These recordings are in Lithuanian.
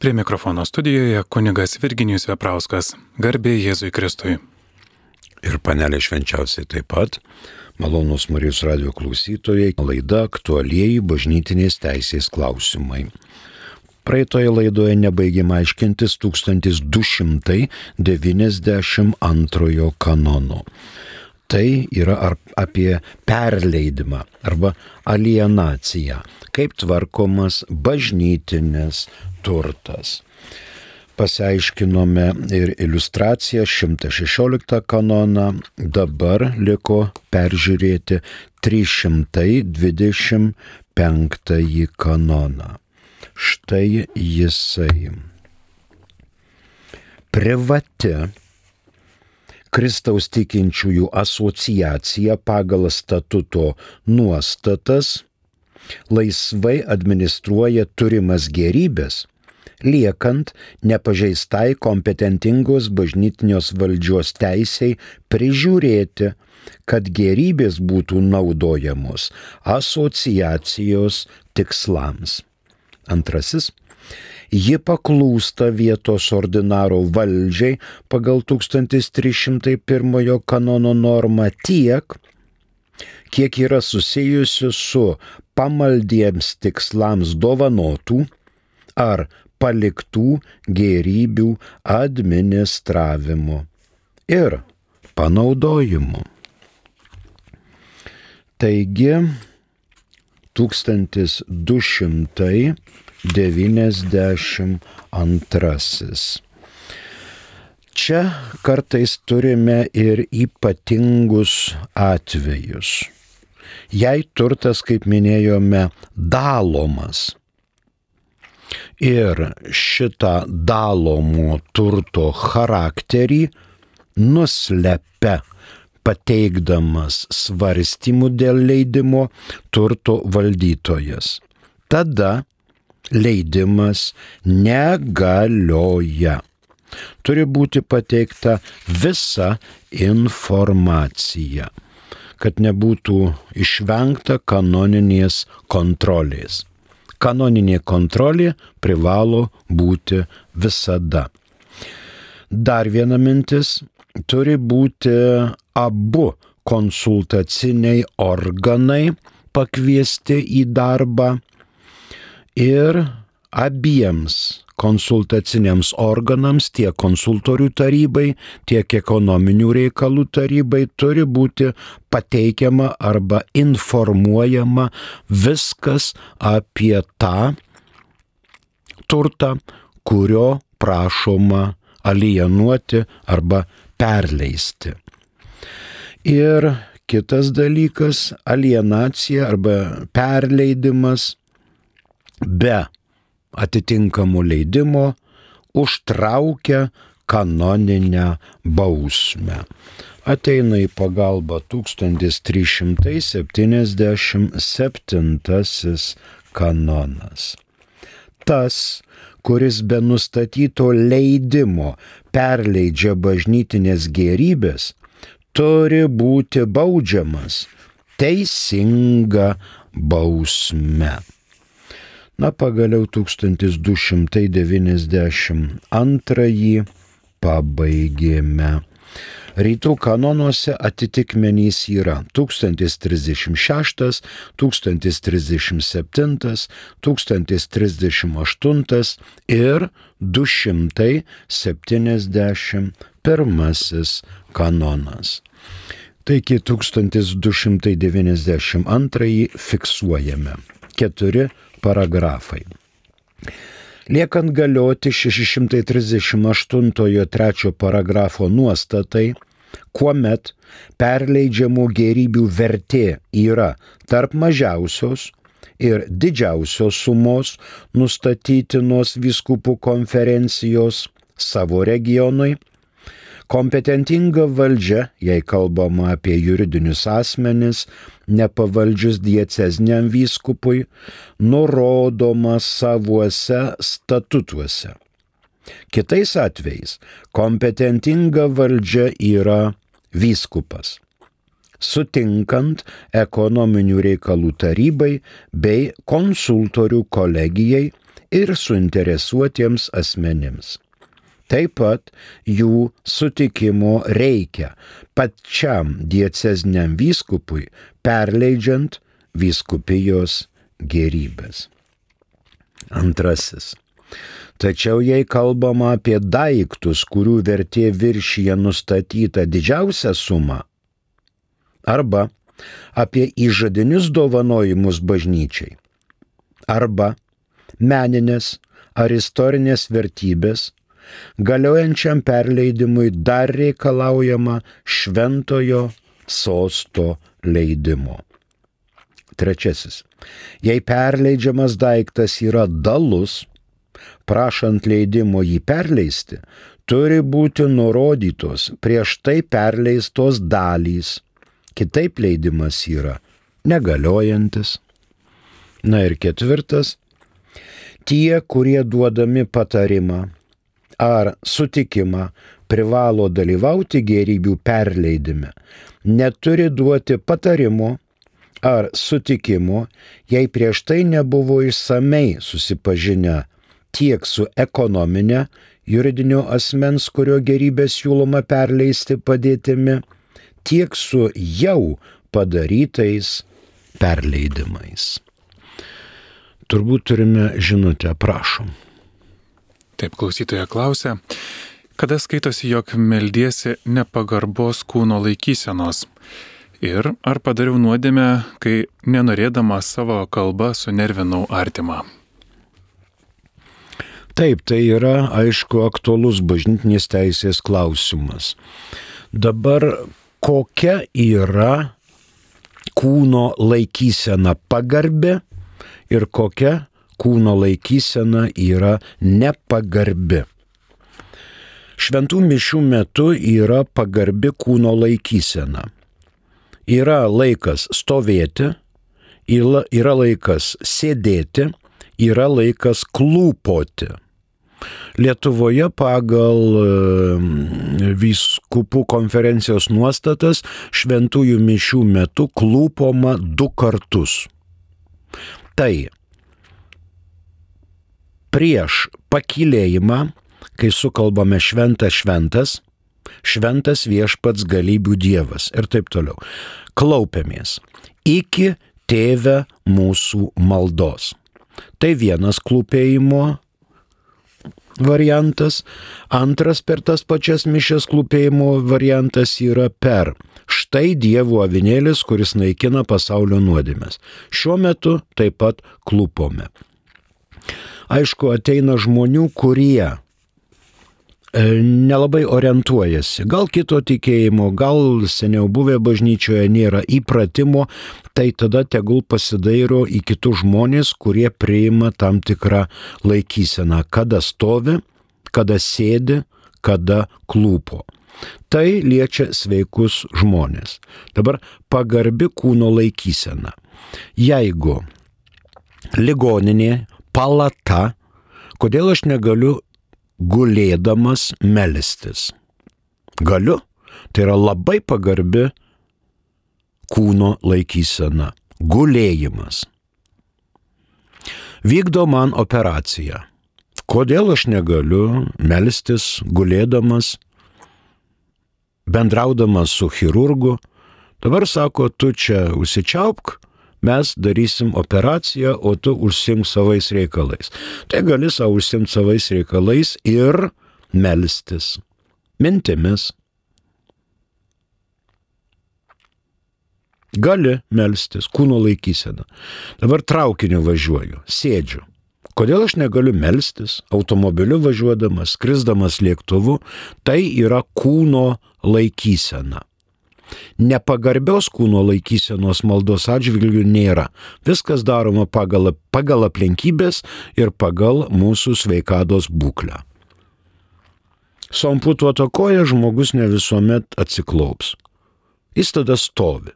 Prie mikrofono studijoje kunigas Virginijus Veprauskas. Garbė Jėzui Kristui. Ir panelė švenčiausiai taip pat. Malonus Marijos radio klausytojai. Laida aktualieji bažnytinės teisės klausimai. Praeitoje laidoje nebaigėme aiškintis 1292 kanono. Tai yra apie perleidimą arba alienaciją, kaip tvarkomas bažnytinis turtas. Pasiaiškinome ir iliustraciją 116 kanoną, dabar liko peržiūrėti 325 kanoną. Štai jisai. Privati Kristaus tikinčiųjų asociacija pagal statuto nuostatas laisvai administruoja turimas gerybės, liekant nepažeistai kompetentingos bažnytinios valdžios teisiai prižiūrėti, kad gerybės būtų naudojamos asociacijos tikslams. Antrasis. Ji paklūsta vietos ordinaro valdžiai pagal 1301 kanono normą tiek, kiek yra susijusi su pamaldiems tikslams dovanotų ar paliktų gerybių administravimu ir panaudojimu. Taigi, 1292. Čia kartais turime ir ypatingus atvejus. Jei turtas, kaip minėjome, dalomas ir šitą dalomo turto charakterį nuslepia pateikdamas svarstymų dėl leidimo turto valdytojas. Tada leidimas negalioja. Turi būti pateikta visa informacija, kad nebūtų išvengta kanoninės kontrolės. Kanoninė kontrolė privalo būti visada. Dar viena mintis turi būti abu konsultaciniai organai pakviesti į darbą ir abiems konsultaciniams organams, tiek konsultorių tarybai, tiek ekonominių reikalų tarybai turi būti pateikiama arba informuojama viskas apie tą turtą, kurio prašoma alienuoti arba perleisti. Ir kitas dalykas - alienacija arba perleidimas be atitinkamų leidimo užtraukia kanoninę bausmę. Ateina į pagalbą 1377 kanonas. Tas, kuris be nustatyto leidimo perleidžia bažnytinės gerybės, turi būti baudžiamas teisinga bausme. Na pagaliau 1292 pabaigėme. Rytų kanonuose atitikmenys yra 1036, 1037, 1038 ir 271 kanonas. Taigi 1292 fiksuojame. Keturi paragrafai. Liekant galioti 638 trečio paragrafo nuostatai, kuomet perleidžiamų gerybių vertė yra tarp mažiausios ir didžiausios sumos nustatytinos viskupų konferencijos savo regionui, kompetentinga valdžia, jei kalbama apie juridinius asmenis, nepavaldžius diecezniam vyskupui, nurodoma savuose statutuose. Kitais atvejais kompetentinga valdžia yra vyskupas sutinkant ekonominių reikalų tarybai bei konsultorių kolegijai ir suinteresuotiems asmenims. Taip pat jų sutikimo reikia pačiam diecezniam vyskupui, perleidžiant vyskupijos gerybės. Antrasis. Tačiau jei kalbama apie daiktus, kurių vertė viršyje nustatyta didžiausia suma, arba apie įžadinius dovanojimus bažnyčiai, arba meninės ar istorinės vertybės, galiojančiam perleidimui dar reikalaujama šventojo sosto leidimo. Trečiasis. Jei perleidžiamas daiktas yra dalus, prašant leidimo jį perleisti, turi būti nurodytos prieš tai perleistos dalys. Kitaip leidimas yra negaliojantis. Na ir ketvirtas. Tie, kurie duodami patarimą ar sutikimą privalo dalyvauti gerybių perleidime, neturi duoti patarimo ar sutikimo, jei prieš tai nebuvo išsamei susipažinę tiek su ekonominė juridinio asmens, kurio gerybės siūloma perleisti padėtimi, tiek su jau padarytais perleidimais. Turbūt turime žinutę, prašom. Taip klausytoja klausia, kada skaitosi, jog meldiesi nepagarbos kūno laikysenos ir ar padariau nuodėmę, kai nenorėdama savo kalbą sunervinau artimą. Taip, tai yra, aišku, aktuolus bažnytinės teisės klausimas. Dabar kokia yra kūno laikysena pagarbi ir kokia kūno laikysena yra nepagarbi. Šventų mišių metu yra pagarbi kūno laikysena yra laikas stovėti, yra laikas sėdėti, yra laikas klūpoti. Lietuvoje pagal vyskupų konferencijos nuostatas šventųjų mišių metu klūpoma du kartus. Tai prieš pakilėjimą, kai sukalbame šventas šventas, šventas viešpats galybių dievas ir taip toliau. Klaupiamės iki tėvę mūsų maldos. Tai vienas klūpėjimo variantas, antras per tas pačias mišės klūpėjimo variantas yra per štai Dievo avinėlis, kuris naikina pasaulio nuodėmės. Šiuo metu taip pat klūpome. Aišku, ateina žmonių, kurie E, nelabai orientuojasi. Gal kito tikėjimo, gal seniau buvę bažnyčioje nėra įpratimo, tai tada tegul pasidairo į kitus žmonės, kurie priima tam tikrą laikyseną, kada stovi, kada sėdi, kada klūpo. Tai liečia sveikus žmonės. Dabar pagarbi kūno laikysena. Jeigu ligoninė, palata, kodėl aš negaliu gulėdamas melstis. Galiu, tai yra labai pagarbi kūno laikysena - gulėjimas. Vykdo man operaciją. Kodėl aš negaliu melstis gulėdamas, bendraudamas su chirurgu? Dabar sako, tu čia užsičiaupk, mes darysim operaciją, o tu užsim savais reikalais. Tai gali savo užsimti savais reikalais ir melstis mintimis. Gali melstis, kūno laikysena. Dabar traukiniu važiuoju, sėdžiu. Kodėl aš negaliu melstis automobiliu važiuodamas, skrisdamas lėktuvu? Tai yra kūno laikysena. Nepagarbios kūno laikysenos maldos atžvilgių nėra. Viskas daroma pagal, pagal aplinkybės ir pagal mūsų sveikados būklę. Su amputuota koja žmogus ne visuomet atsiklaups. Jis tada stovi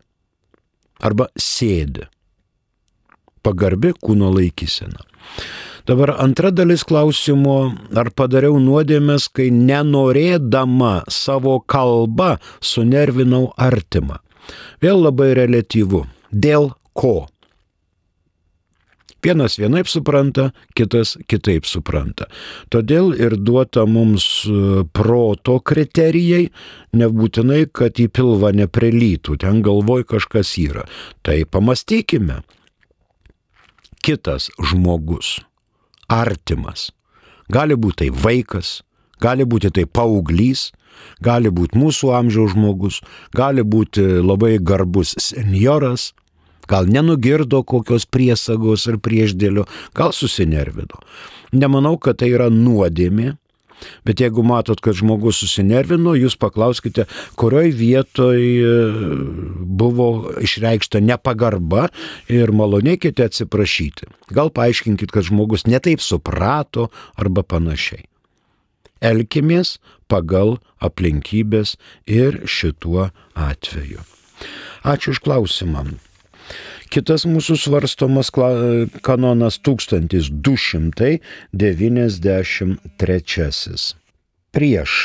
arba sėdi. Pagarbi kūno laikysena. Dabar antra dalis klausimo, ar padariau nuodėmės, kai nenorėdama savo kalbą sunervinau artimą. Vėl labai relatyvu. Dėl ko? Vienas vienaip supranta, kitas kitaip supranta. Todėl ir duota mums e, proto kriterijai, nebūtinai, kad į pilvą neprelytų, ten galvoj kažkas yra. Tai pamastykime. Kitas žmogus, artimas, gali būti tai vaikas, gali būti tai paauglys, gali būti mūsų amžiaus žmogus, gali būti labai garbus senioras, gal nenugirdo kokios priesagos ar prieždėlio, gal susinervino. Nemanau, kad tai yra nuodėmė, Bet jeigu matot, kad žmogus susinervino, jūs paklauskite, kurioj vietoj e, buvo išreikšta nepagarba ir malonėkite atsiprašyti. Gal paaiškinkit, kad žmogus netaip suprato arba panašiai. Elkimės pagal aplinkybės ir šituo atveju. Ačiū iš klausimą. Kitas mūsų svarstomas kanonas 1293. Prieš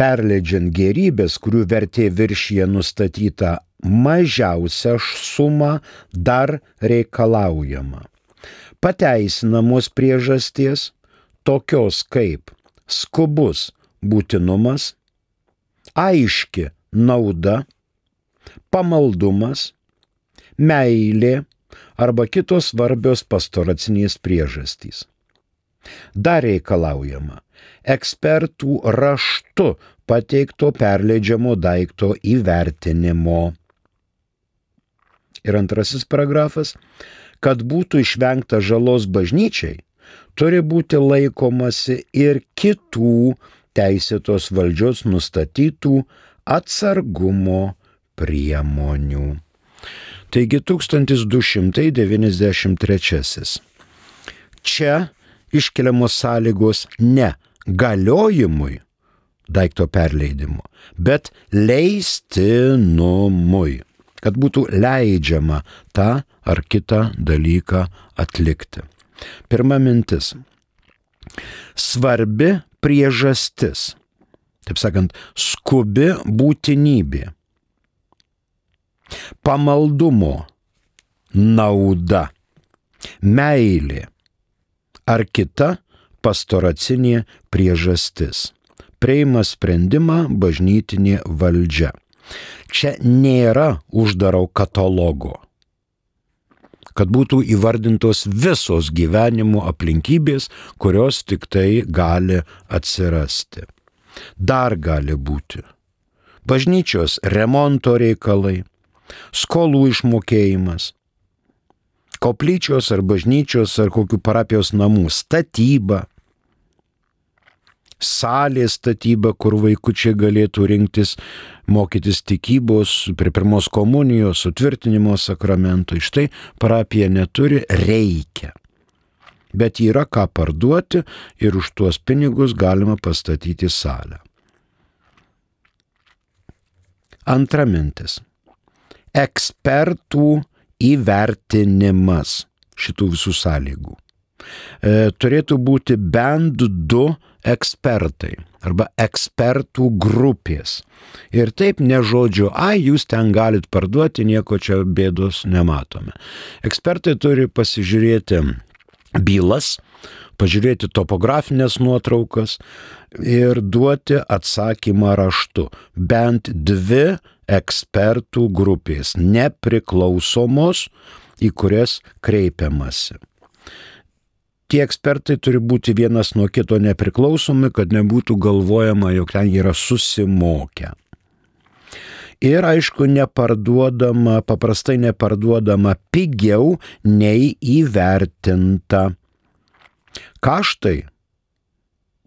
perleidžiant gerybės, kurių vertė viršyje nustatyta mažiausia suma, dar reikalaujama. Pateisinamos priežasties, tokios kaip skubus būtinumas, aiški nauda, pamaldumas, meilė arba kitos svarbios pastoracinės priežastys. Dar reikalaujama ekspertų raštu pateikto perleidžiamo daikto įvertinimo. Ir antrasis paragrafas, kad būtų išvengta žalos bažnyčiai, turi būti laikomasi ir kitų teisėtos valdžios nustatytų atsargumo priemonių. Taigi 1293. Čia iškeliamos sąlygos ne galiojimui daikto perleidimo, bet leistinumui, kad būtų leidžiama tą ar kitą dalyką atlikti. Pirma mintis. Svarbi priežastis. Taip sakant, skubi būtinybė pamaldumo nauda, meilė ar kita pastoracinė priežastis. Prieima sprendimą bažnytinė valdžia. Čia nėra uždaro katalogo kad būtų įvardintos visos gyvenimo aplinkybės, kurios tik tai gali atsirasti. Dar gali būti bažnyčios remonto reikalai, skolų išmokėjimas, koplyčios ar bažnyčios ar kokių parapijos namų statyba, salės statyba, kur vaikučiai galėtų rinktis mokytis tikybos prie pirmos komunijos, sutvirtinimo sakramento. Iš tai parapija neturi, reikia. Bet yra ką parduoti ir už tuos pinigus galima pastatyti salę. Antra mintis ekspertų įvertinimas šitų visų sąlygų. E, turėtų būti bent du ekspertai arba ekspertų grupės. Ir taip ne žodžiu, ai, jūs ten galit parduoti, nieko čia bėdos nematome. Ekspertai turi pasižiūrėti bylas, pažiūrėti topografinės nuotraukas ir duoti atsakymą raštu. Bent dvi ekspertų grupės, nepriklausomos, į kurias kreipiamasi. Tie ekspertai turi būti vienas nuo kito nepriklausomi, kad nebūtų galvojama, jog ten yra susimokę. Ir aišku, neparduodama, paprastai neparduodama pigiau nei įvertinta. Kaštai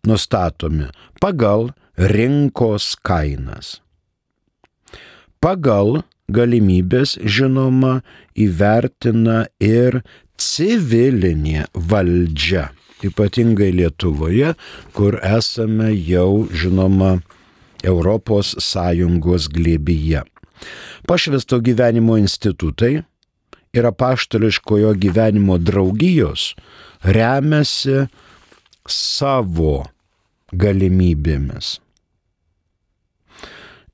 nustatomi pagal rinkos kainas pagal galimybės, žinoma, įvertina ir civilinė valdžia. Ypatingai Lietuvoje, kur esame jau, žinoma, Europos Sąjungos glėbyje. Pašvesto gyvenimo institutai ir apaštališkojo gyvenimo draugijos remiasi savo galimybėmis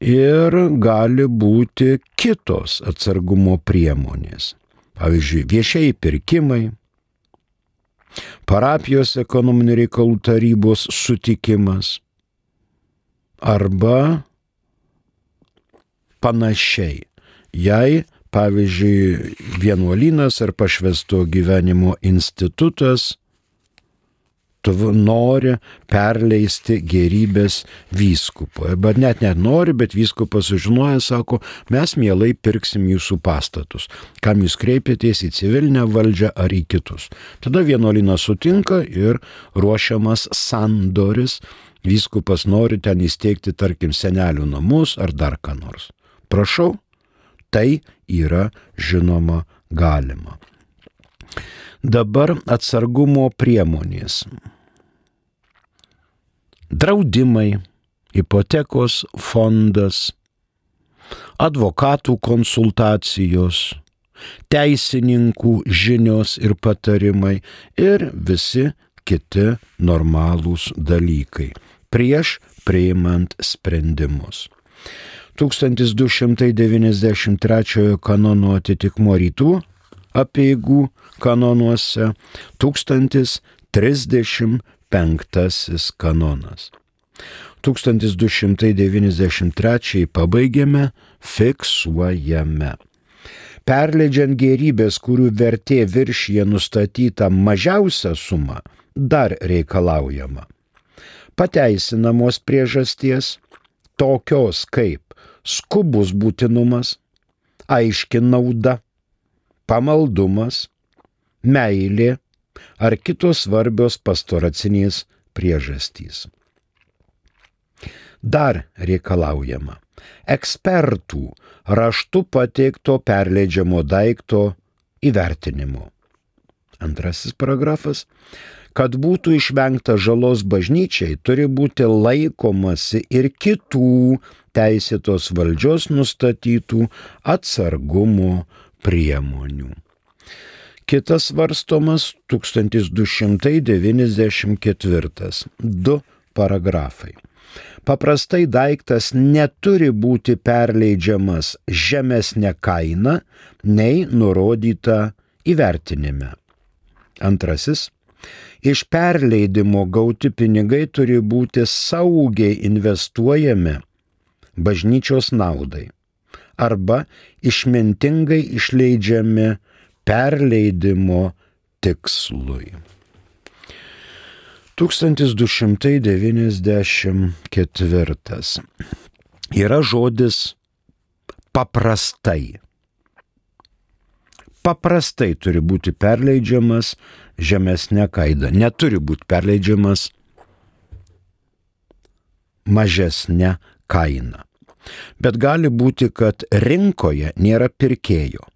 ir gali būti kitos atsargumo priemonės. pavyzdžiui, viešieji pirkimai, parapijos ekonominių reikalų tarybos sutikimas arba panašiai. Jei, pavyzdžiui, vienuolynas ar pašvesto gyvenimo institutas tu nori perleisti gerybės vyskupui. Arba net net nori, bet vyskupas sužinoja, sako, mes mielai pirksim jūsų pastatus. Kam jūs kreipiatės į civilinę valdžią ar į kitus. Tada vienuolinas sutinka ir ruošiamas sandoris. Vyskupas nori ten įsteigti, tarkim, senelių namus ar dar ką nors. Prašau, tai yra žinoma galima. Dabar atsargumo priemonės. Draudimai, hipotekos fondas, advokatų konsultacijos, teisininkų žinios ir patarimai ir visi kiti normalūs dalykai prieš priimant sprendimus. 1293 kanono atitikmo rytų apieigų kanonuose 1035 kanonas. 1293 pabaigėme, fiksuojame. Perleidžiant gerybės, kurių vertė viršyje nustatyta mažiausia suma, dar reikalaujama. Pateisinamos priežasties, tokios kaip skubus būtinumas, aiški nauda, pamaldumas, meilė ar kitos svarbios pastoracinės priežastys. Dar reikalaujama ekspertų raštu pateikto perleidžiamo daikto įvertinimo. Antrasis paragrafas. Kad būtų išvengta žalos bažnyčiai, turi būti laikomasi ir kitų teisėtos valdžios nustatytų atsargumo priemonių. Kitas varstomas 1294. Du paragrafai. Paprastai daiktas neturi būti perleidžiamas žemesnė kaina nei nurodyta įvertinime. Antrasis. Iš perleidimo gauti pinigai turi būti saugiai investuojami bažnyčios naudai arba išmintingai išleidžiami perleidimo tikslui. 1294 yra žodis paprastai. Paprastai turi būti perleidžiamas žemesnė kaida. Neturi būti perleidžiamas mažesnė kaina. Bet gali būti, kad rinkoje nėra pirkėjo.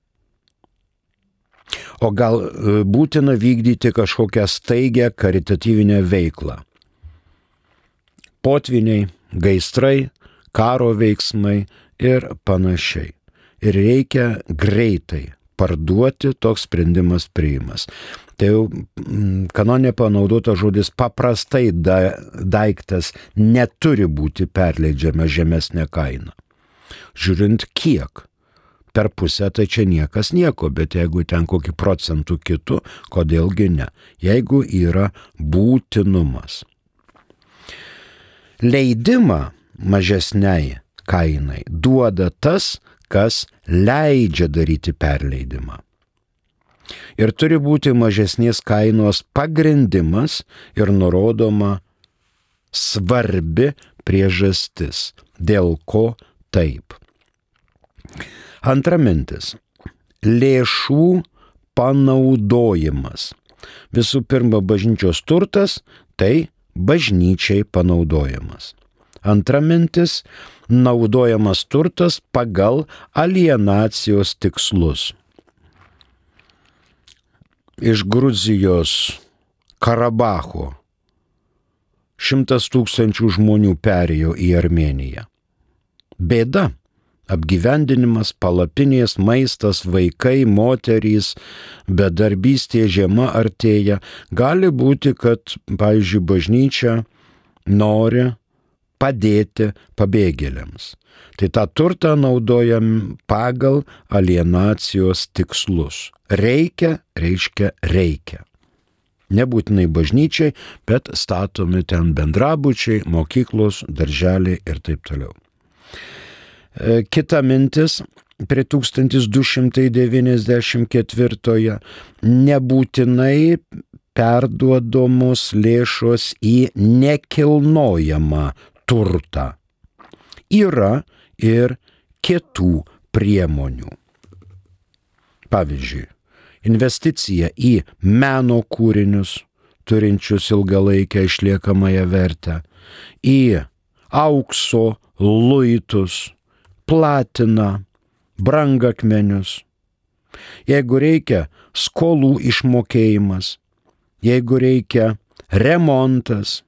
O gal e, būtina vykdyti kažkokią staigę karitatyvinę veiklą. Potviniai, gaisrai, karo veiksmai ir panašiai. Ir reikia greitai parduoti, toks sprendimas priimas. Tai jau mm, kanonė panaudota žodis paprastai da, daiktas neturi būti perleidžiama žemesnė kaina. Žiūrint kiek. Per pusę tai čia niekas nieko, bet jeigu ten kokį procentų kitų, kodėlgi ne. Jeigu yra būtinumas. Leidimą mažesniai kainai duoda tas, kas leidžia daryti perleidimą ir turi būti mažesnės kainos pagrindimas ir nurodoma svarbi priežastis, dėl ko taip. Antra mintis - lėšų panaudojimas. Visų pirma, bažnyčios turtas - tai bažnyčiai panaudojimas. Antra mintis - naudojamas turtas pagal alienacijos tikslus iš Gruzijos Karabacho šimtas tūkstančių žmonių perėjo į Armeniją. Bėda - apgyvendinimas, palapinės, maistas, vaikai, moterys, bedarbystė, žiema artėja. Gali būti, kad, pavyzdžiui, bažnyčia nori padėti pabėgėliams. Tai tą turtą naudojam pagal alienacijos tikslus. Reikia, reiškia reikia. Nebūtinai bažnyčiai, bet statomi ten bendrabučiai, mokyklos, darželiai ir taip toliau. E, kita mintis prie 1294 nebūtinai perduodamos lėšos į nekilnojamą turtą. Yra ir kitų priemonių. Pavyzdžiui, investicija į meno kūrinius, turinčius ilgalaikę išliekamąją vertę, į aukso luitus, platiną, brangakmenius. Jeigu reikia skolų išmokėjimas, jeigu reikia remontas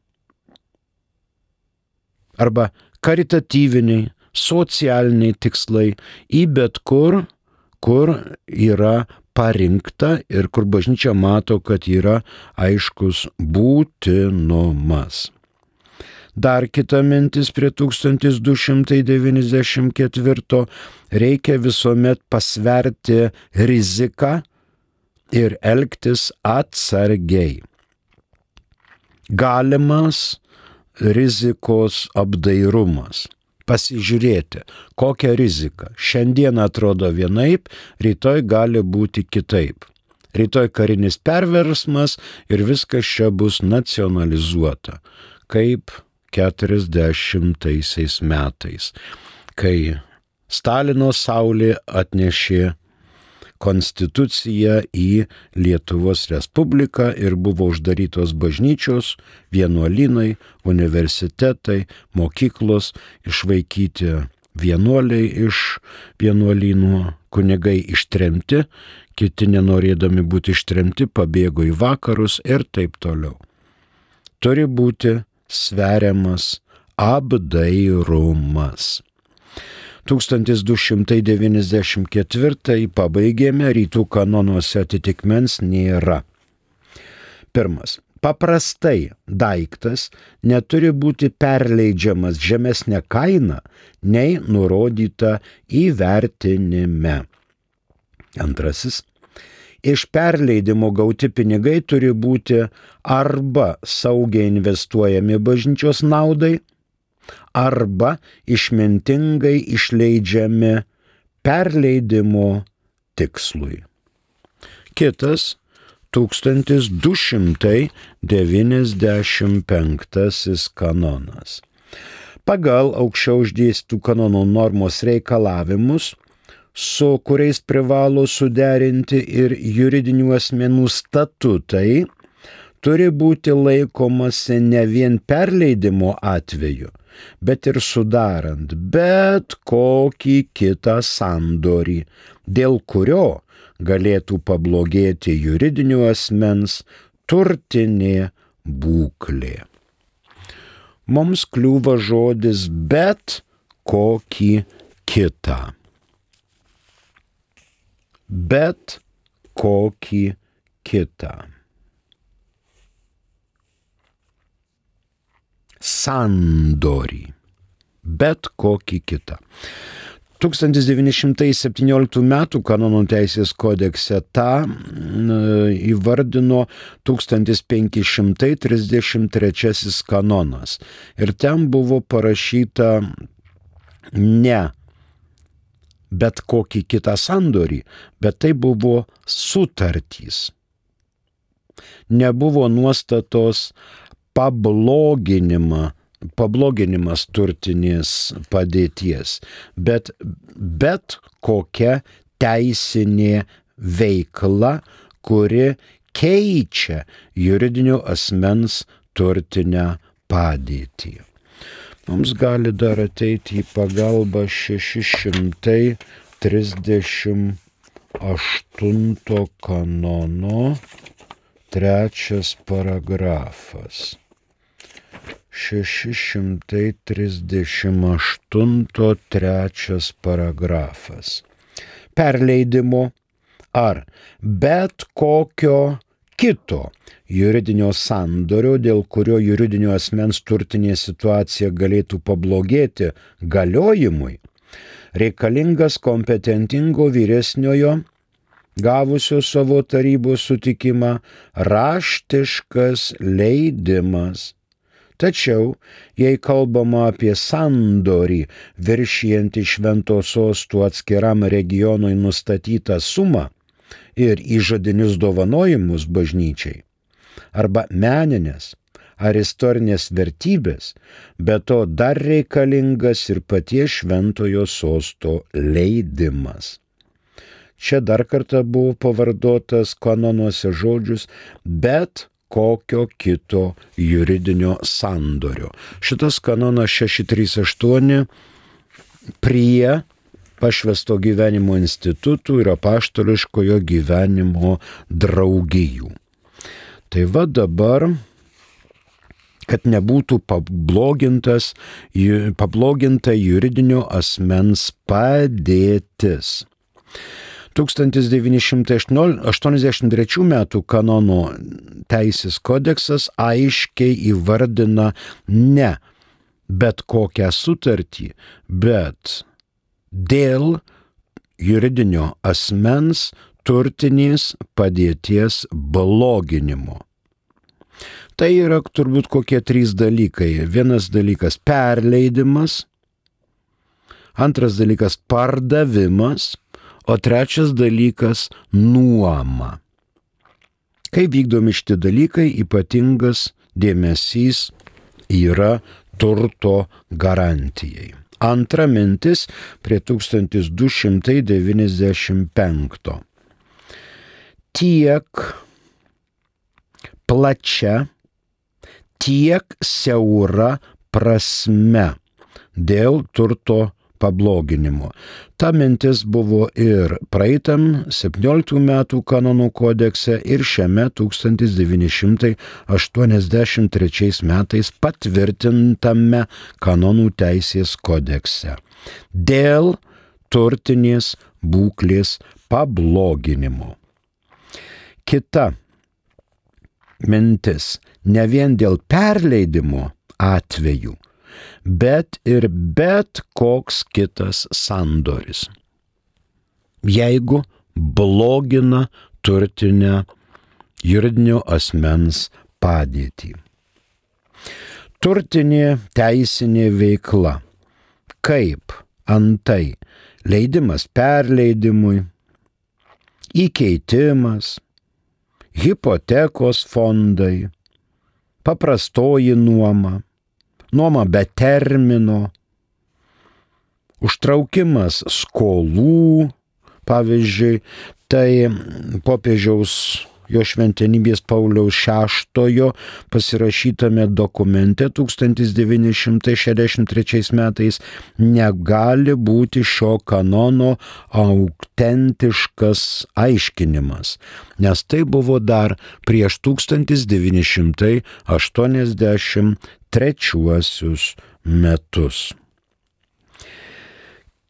arba karitatyviniai, socialiniai tikslai į bet kur, kur yra parinkta ir kur bažnyčia mato, kad yra aiškus būtinumas. Dar kita mintis prie 1294 reikia visuomet pasverti riziką ir elgtis atsargiai. Galimas rizikos apdairumas. Pasižiūrėti, kokia rizika. Šiandien atrodo vienaip, rytoj gali būti kitaip. Rytoj karinis perversmas ir viskas čia bus nacionalizuota. Kaip 40 metais, kai Stalino saulė atnešė konstituciją į Lietuvos Respubliką ir buvo uždarytos bažnyčios, vienuolynai, universitetai, mokyklos, išvaikyti vienuoliai iš vienuolynų, kunigai ištremti, kiti nenorėdami būti ištremti pabėgo į vakarus ir taip toliau. Turi būti sveriamas apdairumas. 1294 pabaigėme, rytų kanonuose atitikmens nėra. Pirmas. Paprastai daiktas neturi būti perleidžiamas žemesnė kaina nei nurodyta įvertinime. Antrasis iš perleidimo gauti pinigai turi būti arba saugiai investuojami bažnyčios naudai, arba išmintingai išleidžiami perleidimo tikslui. Kitas 1295 kanonas. Pagal aukščiau uždėstų kanonų normos reikalavimus su kuriais privalo suderinti ir juridinių asmenų statutai, turi būti laikomasi ne vien perleidimo atveju, bet ir sudarant bet kokį kitą sandorį, dėl kurio galėtų pablogėti juridinių asmens turtinė būklė. Mums kliūva žodis bet kokį kitą bet kokį kitą. Sandorį, bet kokį kitą. 1917 m. kanonų teisės kodekse tą įvardino 1533 kanonas. Ir ten buvo parašyta ne bet kokį kitą sandorį, bet tai buvo sutartys. Nebuvo nuostatos pabloginimas pabloginimas turtinės padėties, bet bet kokia teisinė veikla, kuri keičia juridinio asmens turtinę padėtį. Mums gali dar ateiti į pagalbą 638 kanono trečias paragrafas. 638 trečias paragrafas. Perleidimo ar bet kokio kito juridinio sandorio, dėl kurio juridinio asmens turtinė situacija galėtų pablogėti galiojimui, reikalingas kompetentingo vyresniojo gavusio savo tarybos sutikimą raštiškas leidimas. Tačiau, jei kalbama apie sandorį viršijantį šventos sostų atskiram regionui nustatytą sumą ir įžadinius dovanojimus bažnyčiai, arba meninės ar istorinės vertybės, bet to dar reikalingas ir paties šventojo sosto leidimas. Čia dar kartą buvo pavardotas kanonuose žodžius, bet kokio kito juridinio sandorio. Šitas kanonas 638 prie pašvesto gyvenimo institutų ir apaštališkojo gyvenimo draugijų. Tai va dabar, kad nebūtų pabloginta juridinio asmens padėtis. 1983 m. kanono teisės kodeksas aiškiai įvardina ne bet kokią sutartį, bet dėl juridinio asmens turtinės padėties bloginimo. Tai yra turbūt kokie trys dalykai. Vienas dalykas - perleidimas, antras dalykas - pardavimas o trečias dalykas - nuoma. Kai vykdomi šitie dalykai, ypatingas dėmesys yra turto garantijai. Antra mintis prie 1295. Tiek plačia, tiek siaura prasme dėl turto pabloginimo. Ta mintis buvo ir praeitam 17 metų kanonų kodekse ir šiame 1983 metais patvirtintame kanonų teisės kodekse. Dėl turtinės būklės pabloginimo. Kita mintis ne vien dėl perleidimo atveju, bet ir bet koks kitas sandoris. Jeigu blogina turtinę juridinio asmens padėtį. Turtinė teisinė veikla, kaip antai leidimas perleidimui, įkeitimas, hipotekos fondai, paprastoji nuoma, nuoma be termino, užtraukimas skolų, pavyzdžiui, tai popiežiaus jo šventenybės Pauliaus VI pasirašytame dokumente 1963 metais negali būti šio kanono autentiškas aiškinimas, nes tai buvo dar prieš 1980 trečiuosius metus.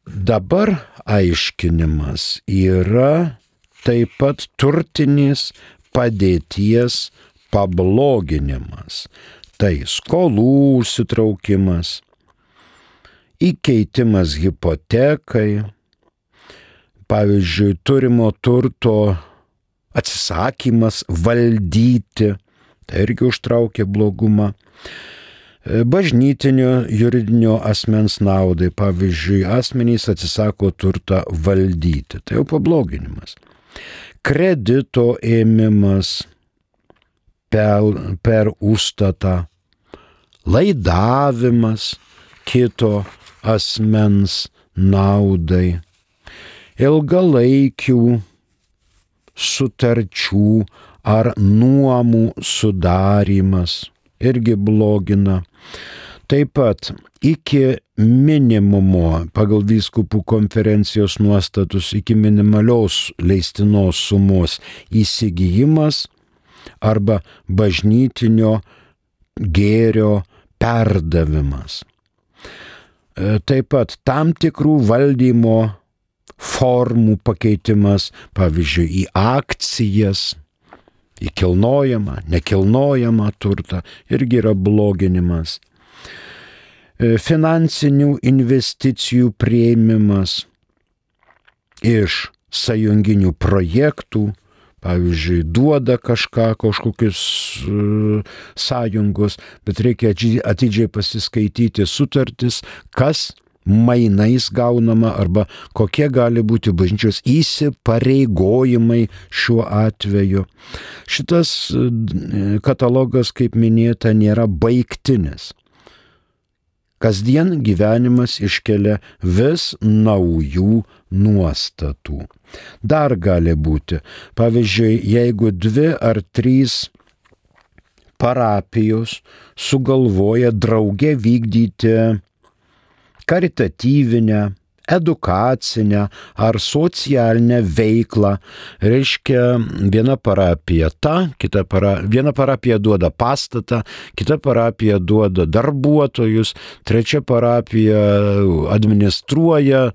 Dabar aiškinimas yra taip pat turtinės padėties pabloginimas, tai skolų sitraukimas, įkeitimas hipotekai, pavyzdžiui, turimo turto atsisakymas valdyti, tai irgi užtraukia blogumą bažnytinio juridinio asmens naudai. Pavyzdžiui, asmenys atsisako turtą valdyti. Tai jau pabloginimas. Kredito ėmimas per, per užstatą, laidavimas kito asmens naudai, ilgalaikių sutarčių ar nuomų sudarimas irgi blogina. Taip pat iki minimumo pagal vyskupų konferencijos nuostatus, iki minimalios leistinos sumos įsigijimas arba bažnytinio gėrio perdavimas. E, taip pat tam tikrų valdymo formų pakeitimas, pavyzdžiui, į akcijas, į kilnojamą, nekilnojamą turtą irgi yra bloginimas. E, finansinių investicijų prieimimas iš sąjunginių projektų, pavyzdžiui, duoda kažką, kažkokius uh, sąjungos, bet reikia atidžiai pasiskaityti sutartis, kas mainais gaunama arba kokie gali būti bažnyčios įsipareigojimai šiuo atveju. Šitas uh, katalogas, kaip minėta, nėra baigtinis. Kasdien gyvenimas iškelia vis naujų nuostatų. Dar gali būti, pavyzdžiui, jeigu dvi ar trys parapijos sugalvoja drauge vykdyti karitatyvinę, edukacinę ar socialinę veiklą. Reiškia, viena parapija ta, kita para, viena parapija duoda pastatą, kita parapija duoda darbuotojus, trečia parapija administruoja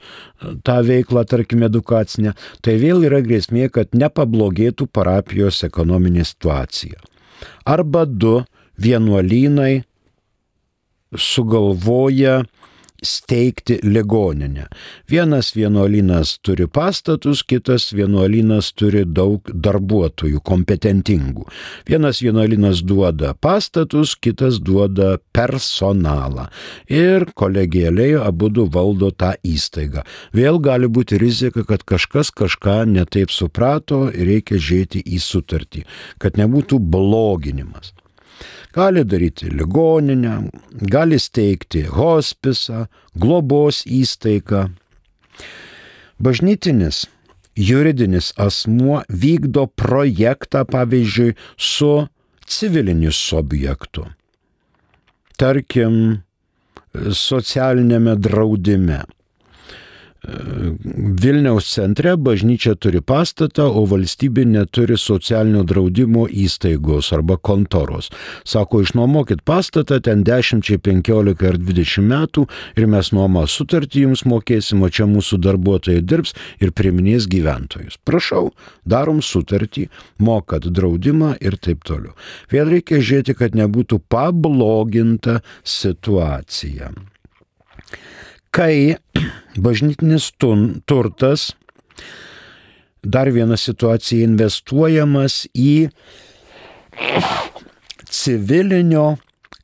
tą veiklą, tarkim, edukacinę. Tai vėl yra grėsmė, kad nepablogėtų parapijos ekonominė situacija. Arba du vienuolynai sugalvoja steigti ligoninę. Vienas vienuolynas turi pastatus, kitas vienuolynas turi daug darbuotojų, kompetentingų. Vienas vienuolynas duoda pastatus, kitas duoda personalą. Ir kolegėliai abu du valdo tą įstaigą. Vėl gali būti rizika, kad kažkas kažką netaip suprato ir reikia žiūrėti į sutartį, kad nebūtų bloginimas gali daryti ligoninę, gali steigti hospisą, globos įstaigą. Bažnytinis juridinis asmuo vykdo projektą, pavyzdžiui, su civiliniu subjektu. Tarkim, socialinėme draudime Vilniaus centre bažnyčia turi pastatą, o valstybė neturi socialinio draudimo įstaigos arba kontoros. Sako, išnuomokit pastatą ten 10, 15 ar 20 metų ir mes nuomą sutartį jums mokėsim, o čia mūsų darbuotojai dirbs ir priminės gyventojus. Prašau, darom sutartį, mokat draudimą ir taip toliau. Vėl reikia žiūrėti, kad nebūtų pabloginta situacija kai bažnytinis turtas, dar viena situacija, investuojamas į civilinio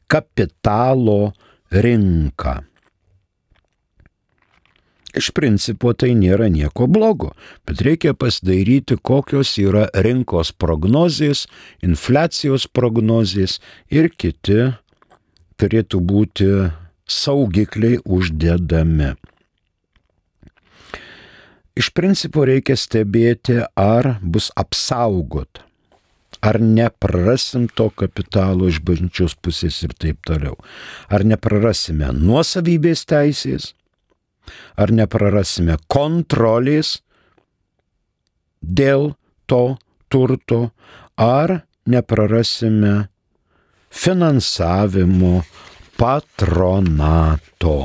kapitalo rinką. Iš principo tai nėra nieko blogo, bet reikia pasidairyti, kokios yra rinkos prognozijas, infliacijos prognozijas ir kiti turėtų būti saugikliai uždedami. Iš principo reikia stebėti, ar bus apsaugot, ar neprarasim to kapitalo iš bažnyčios pusės ir taip toliau. Ar neprarasime nuosavybės teisės, ar neprarasime kontrolės dėl to turto, ar neprarasime finansavimo patronato.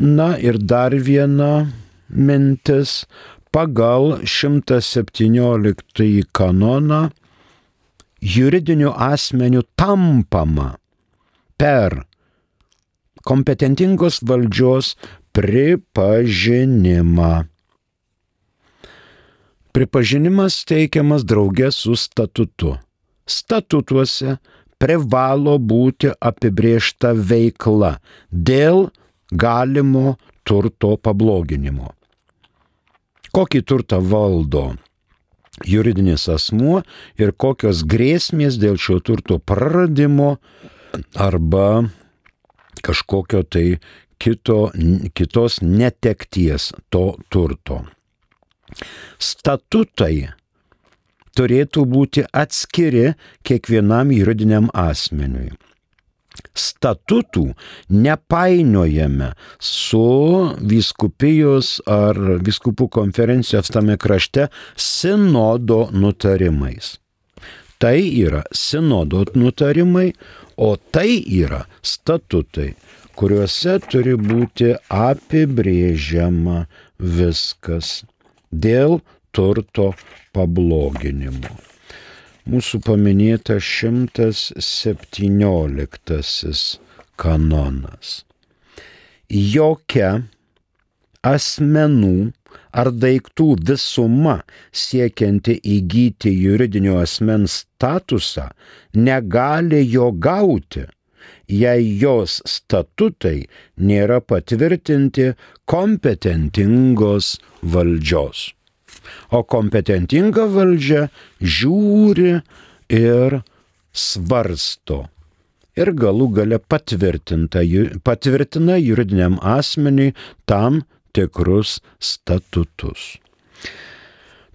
Na ir dar viena mintis. Pagal 117 kanoną juridinių asmenių tampama per kompetentingos valdžios pripažinimą. Pripažinimas teikiamas draugė su statutu. Statutuose privalo būti apibriešta veikla dėl galimo turto pabloginimo. Kokį turtą valdo juridinis asmuo ir kokios grėsmės dėl šio turto praradimo arba kažkokio tai kito, kitos netekties to turto. Statutai turėtų būti atskiri kiekvienam juridiniam asmeniui. Statutų nepainiojame su viskupijos ar viskupų konferencijos tame krašte sinodo nutarimais. Tai yra sinodo nutarimai, o tai yra statutai, kuriuose turi būti apibrėžiama viskas dėl turto pabloginimo. Mūsų paminėta 117 kanonas. Jokia asmenų ar daiktų visuma siekianti įgyti juridinio asmens statusą negali jo gauti, jei jos statutai nėra patvirtinti kompetentingos valdžios. O kompetentinga valdžia žiūri ir svarsto. Ir galų gale patvirtina juridiniam asmeniui tam tikrus statutus.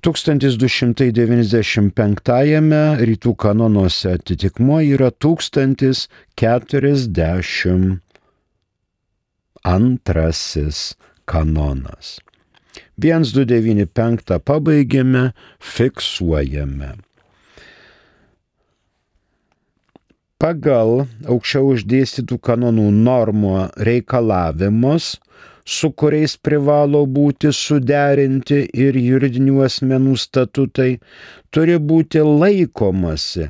1295-ame rytų kanonuose atitikmuo yra 1042 kanonas. 1295 pabaigėme, fiksuojame. Pagal aukščiau uždėstytų kanonų normų reikalavimus su kuriais privalo būti suderinti ir juridinių asmenų statutai, turi būti laikomasi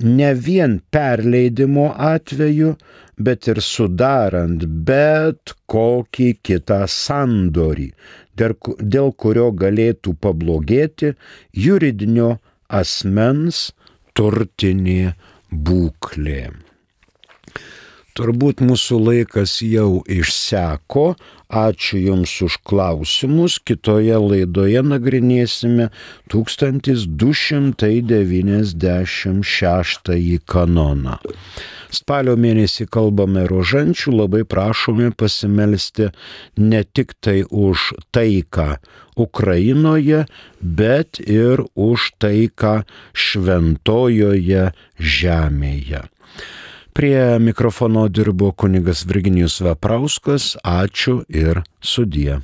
ne vien perleidimo atveju, bet ir sudarant bet kokį kitą sandorį, dėl kurio galėtų pablogėti juridinio asmens turtinė būklė. Turbūt mūsų laikas jau išseko. Ačiū Jums už klausimus. Kitoje laidoje nagrinėsime 1296 kanoną. Spalio mėnesį kalbame rožančių, labai prašome pasimelsti ne tik tai už taiką Ukrainoje, bet ir už taiką šventojoje žemėje. Prie mikrofono dirbo kunigas Virginijus Vaprauskas. Ačiū ir sudie.